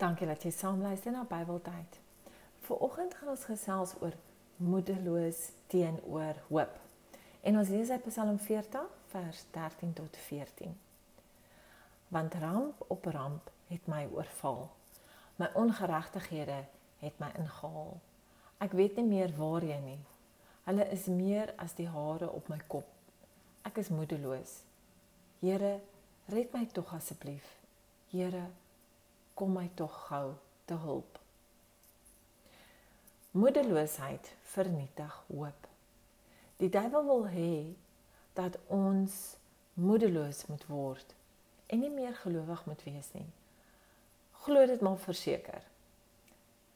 Dankie dat jy saam luister na Bybeltyd. Vanoggend gaan ons gesels oor moedeloos teenoor hoop. En ons lees uit Psalm 40 vers 13 tot 14. Want ramp op ramp het my oorval. My ongeregtighede het my ingehaal. Ek weet nie meer waarheen nie. Hulle is meer as die hare op my kop. Ek is moedeloos. Here, red my tog asseblief. Here, kom my tog gou te hulp. Moedeloosheid vernietig hoop. Die duiwel wil hê dat ons moedeloos moet word en nie meer gelowig moet wees nie. Glo dit maar verseker.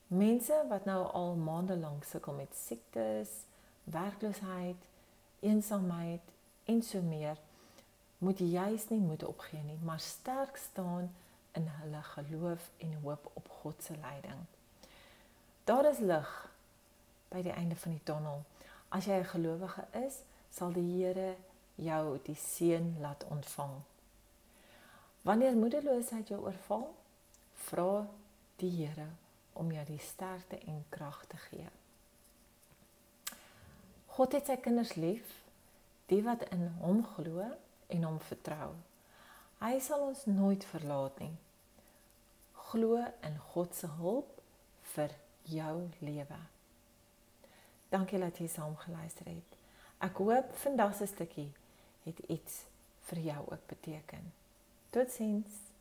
Mense wat nou al maande lank sukkel met siektes, werkloosheid, eensaamheid en so meer, moet juis nie moed opgee nie, maar sterk staan in hulle geloof en hoop op God se leiding. Daar is lig by die einde van die tonnel. As jy 'n gelowige is, sal die Here jou die seën laat ontvang. Wanneer moedeloosheid jou oorval, vra die Here om jou die sterkte en krag te gee. God het sy kinders lief, die wat in hom glo en hom vertrou. Hy sal ons nooit verlaat nie. Glo in God se hulp vir jou lewe. Dankie dat jy saam geluister het. Ek hoop vandag se stukkie het iets vir jou ook beteken. Totsiens.